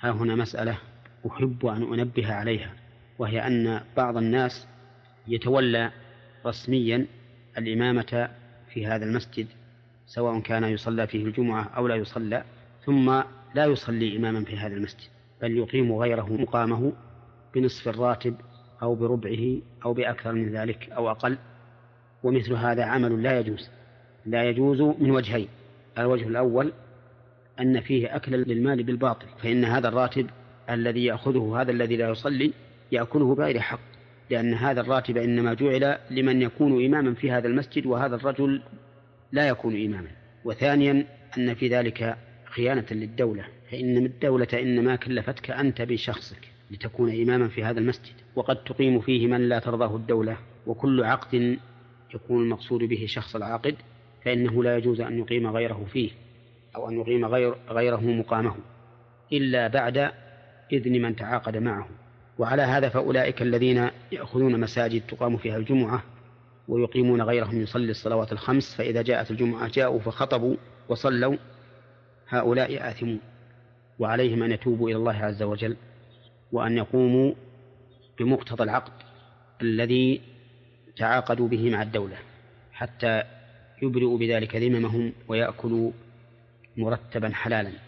ها هنا مسألة أحب أن أنبه عليها وهي أن بعض الناس يتولى رسميا الإمامة في هذا المسجد سواء كان يصلى فيه الجمعة أو لا يصلى ثم لا يصلي إماما في هذا المسجد بل يقيم غيره مقامه بنصف الراتب أو بربعه أو بأكثر من ذلك أو أقل ومثل هذا عمل لا يجوز لا يجوز من وجهين الوجه الأول أن فيه أكلا للمال بالباطل فإن هذا الراتب الذي يأخذه هذا الذي لا يصلي يأكله بغير حق لأن هذا الراتب إنما جعل لمن يكون إماما في هذا المسجد وهذا الرجل لا يكون إماما. وثانيا أن في ذلك خيانة للدولة فإن الدولة إنما كلفتك أنت بشخصك لتكون إماما في هذا المسجد وقد تقيم فيه من لا ترضاه الدولة وكل عقد يكون المقصود به شخص العاقد فإنه لا يجوز أن يقيم غيره فيه. أو أن يقيم غير غيره مقامه إلا بعد إذن من تعاقد معه وعلى هذا فأولئك الذين يأخذون مساجد تقام فيها الجمعة ويقيمون غيرهم يصلي الصلوات الخمس فإذا جاءت الجمعة جاءوا فخطبوا وصلوا هؤلاء آثمون. وعليهم أن يتوبوا إلى الله عز وجل وأن يقوموا بمقتضى العقد الذي تعاقدوا به مع الدولة حتى يبرئوا بذلك ذممهم ويأكلوا مرتبا حلالا.